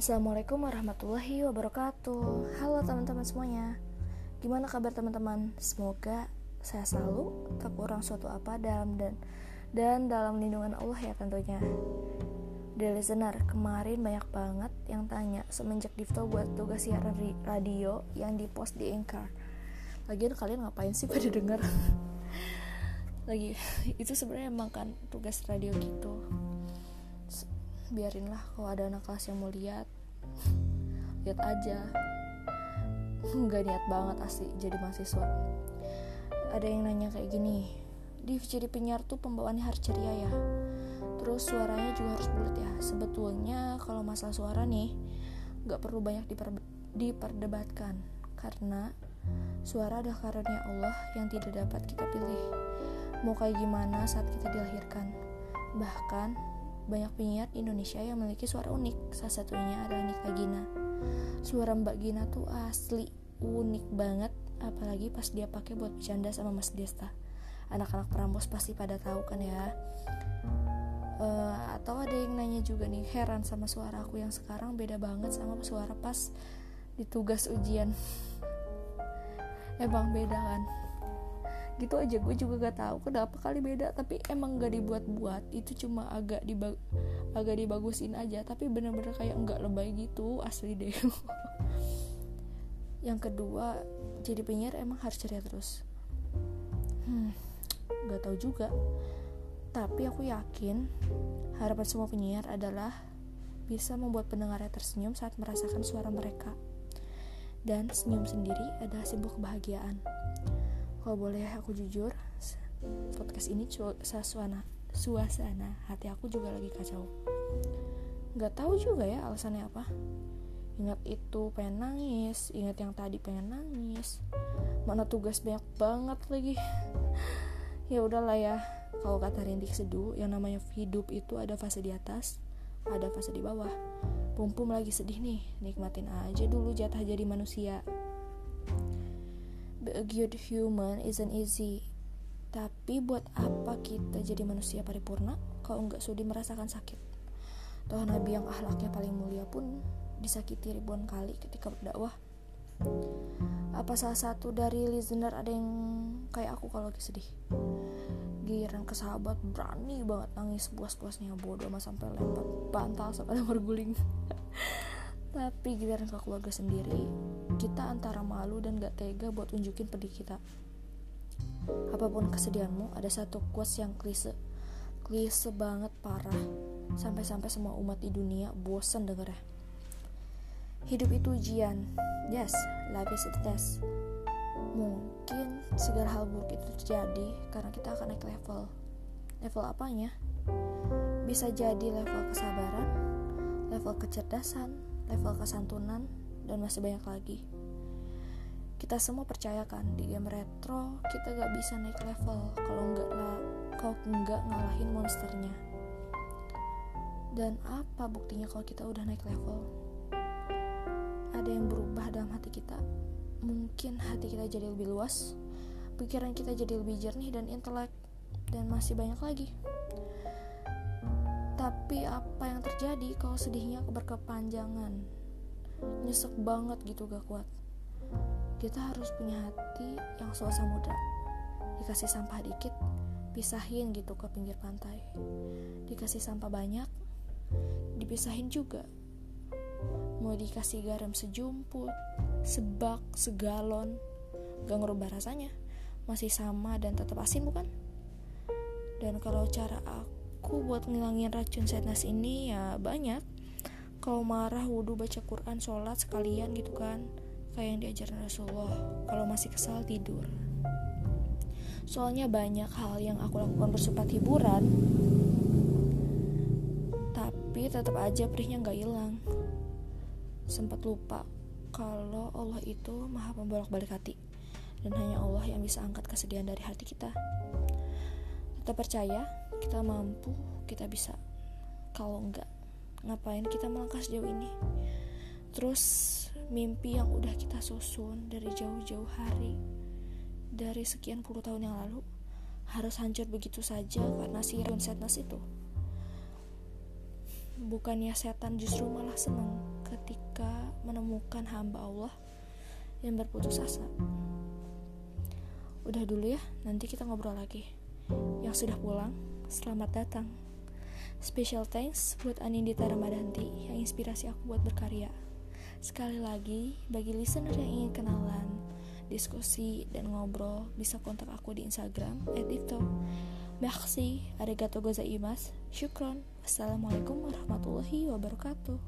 Assalamualaikum warahmatullahi wabarakatuh. Halo teman-teman semuanya. Gimana kabar teman-teman? Semoga saya selalu tak kurang suatu apa dalam dan dan dalam lindungan Allah ya tentunya. The listener, kemarin banyak banget yang tanya semenjak Difto buat tugas siaran radio yang dipost di Anchor. Lagian kalian ngapain sih pada denger? Lagi, itu sebenarnya emang kan tugas radio gitu biarinlah kalau ada anak kelas yang mau lihat. Lihat aja. Nggak niat banget asli jadi mahasiswa. Ada yang nanya kayak gini di jadi penyiar tuh pembawaannya harus ceria ya? Terus suaranya juga harus bulat ya? Sebetulnya kalau masalah suara nih nggak perlu banyak diper diperdebatkan. Karena suara adalah karunia Allah yang tidak dapat kita pilih. Mau kayak gimana saat kita dilahirkan? Bahkan banyak penyiar di Indonesia yang memiliki suara unik. Salah satunya adalah Nika Gina. Suara Mbak Gina tuh asli unik banget, apalagi pas dia pakai buat bercanda sama Mas Desta. Anak-anak Prambos pasti pada tahu kan ya. Uh, atau ada yang nanya juga nih heran sama suara aku yang sekarang beda banget sama suara pas di tugas ujian. Emang beda kan? Gitu aja gue juga gak tahu kenapa kali beda tapi emang gak dibuat-buat itu cuma agak dibag agak dibagusin aja tapi bener-bener kayak nggak lebay gitu asli deh. Yang kedua jadi penyiar emang harus ceria terus. Hmm gak tahu juga. Tapi aku yakin harapan semua penyiar adalah bisa membuat pendengarnya tersenyum saat merasakan suara mereka. Dan senyum sendiri adalah simbol kebahagiaan kalau boleh aku jujur podcast ini suasana suasana hati aku juga lagi kacau. Nggak tahu juga ya alasannya apa. Ingat itu pengen nangis ingat yang tadi pengen nangis. Mana tugas banyak banget lagi. Ya udahlah ya kalau kata Rindik Seduh yang namanya hidup itu ada fase di atas ada fase di bawah. Pumpum lagi sedih nih nikmatin aja dulu jatah jadi manusia be a good human isn't easy. Tapi buat apa kita jadi manusia paripurna kalau nggak sudi merasakan sakit? Toh Nabi yang ahlaknya paling mulia pun disakiti ribuan kali ketika berdakwah. Apa salah satu dari listener ada yang kayak aku kalau lagi sedih? Giliran ke sahabat berani banget nangis puas-puasnya bodoh sama sampai lempar bantal sampai berguling. Tapi giliran ke keluarga sendiri, kita antara malu dan gak tega buat unjukin pedih kita. Apa pun kesedihanmu, ada satu quotes yang klise. Klise banget parah. Sampai-sampai semua umat di dunia bosan dengernya. Hidup itu ujian. Yes, life is a test. Mungkin segala hal buruk itu terjadi karena kita akan naik level. Level apanya? Bisa jadi level kesabaran, level kecerdasan, level kesantunan, dan masih banyak lagi. Kita semua percayakan di game retro kita gak bisa naik level kalau nggak kalau nggak ngalahin monsternya. Dan apa buktinya kalau kita udah naik level? Ada yang berubah dalam hati kita. Mungkin hati kita jadi lebih luas, pikiran kita jadi lebih jernih dan intelek, dan masih banyak lagi. Tapi apa yang terjadi kalau sedihnya berkepanjangan? Nyesek banget gitu gak kuat. Kita harus punya hati yang suasa muda. Dikasih sampah dikit, pisahin gitu ke pinggir pantai. Dikasih sampah banyak, dipisahin juga. Mau dikasih garam sejumput, sebak, segalon, gak ngerubah rasanya. Masih sama dan tetap asin bukan? Dan kalau cara aku aku buat ngilangin racun sadness ini ya banyak kalau marah wudhu baca Quran sholat sekalian gitu kan. Kayak yang diajarin Rasulullah. Kalau masih kesal tidur. Soalnya banyak hal yang aku lakukan bersifat hiburan tapi tetap aja perihnya nggak hilang. Sempat lupa kalau Allah itu maha pembolak balik hati dan hanya Allah yang bisa angkat kesedihan dari hati kita. Tetap percaya kita mampu kita bisa. Kalau enggak ngapain kita melangkah sejauh ini terus mimpi yang udah kita susun dari jauh-jauh hari dari sekian puluh tahun yang lalu harus hancur begitu saja karena si sadness itu bukannya setan justru malah senang ketika menemukan hamba Allah yang berputus asa. Udah dulu ya, nanti kita ngobrol lagi. Yang sudah pulang, selamat datang. Special thanks buat Anindita Ramadanti yang inspirasi aku buat berkarya. Sekali lagi, bagi listener yang ingin kenalan, diskusi, dan ngobrol, bisa kontak aku di Instagram @difto. Merci, arigato gozaimasu, syukron. Assalamualaikum warahmatullahi wabarakatuh.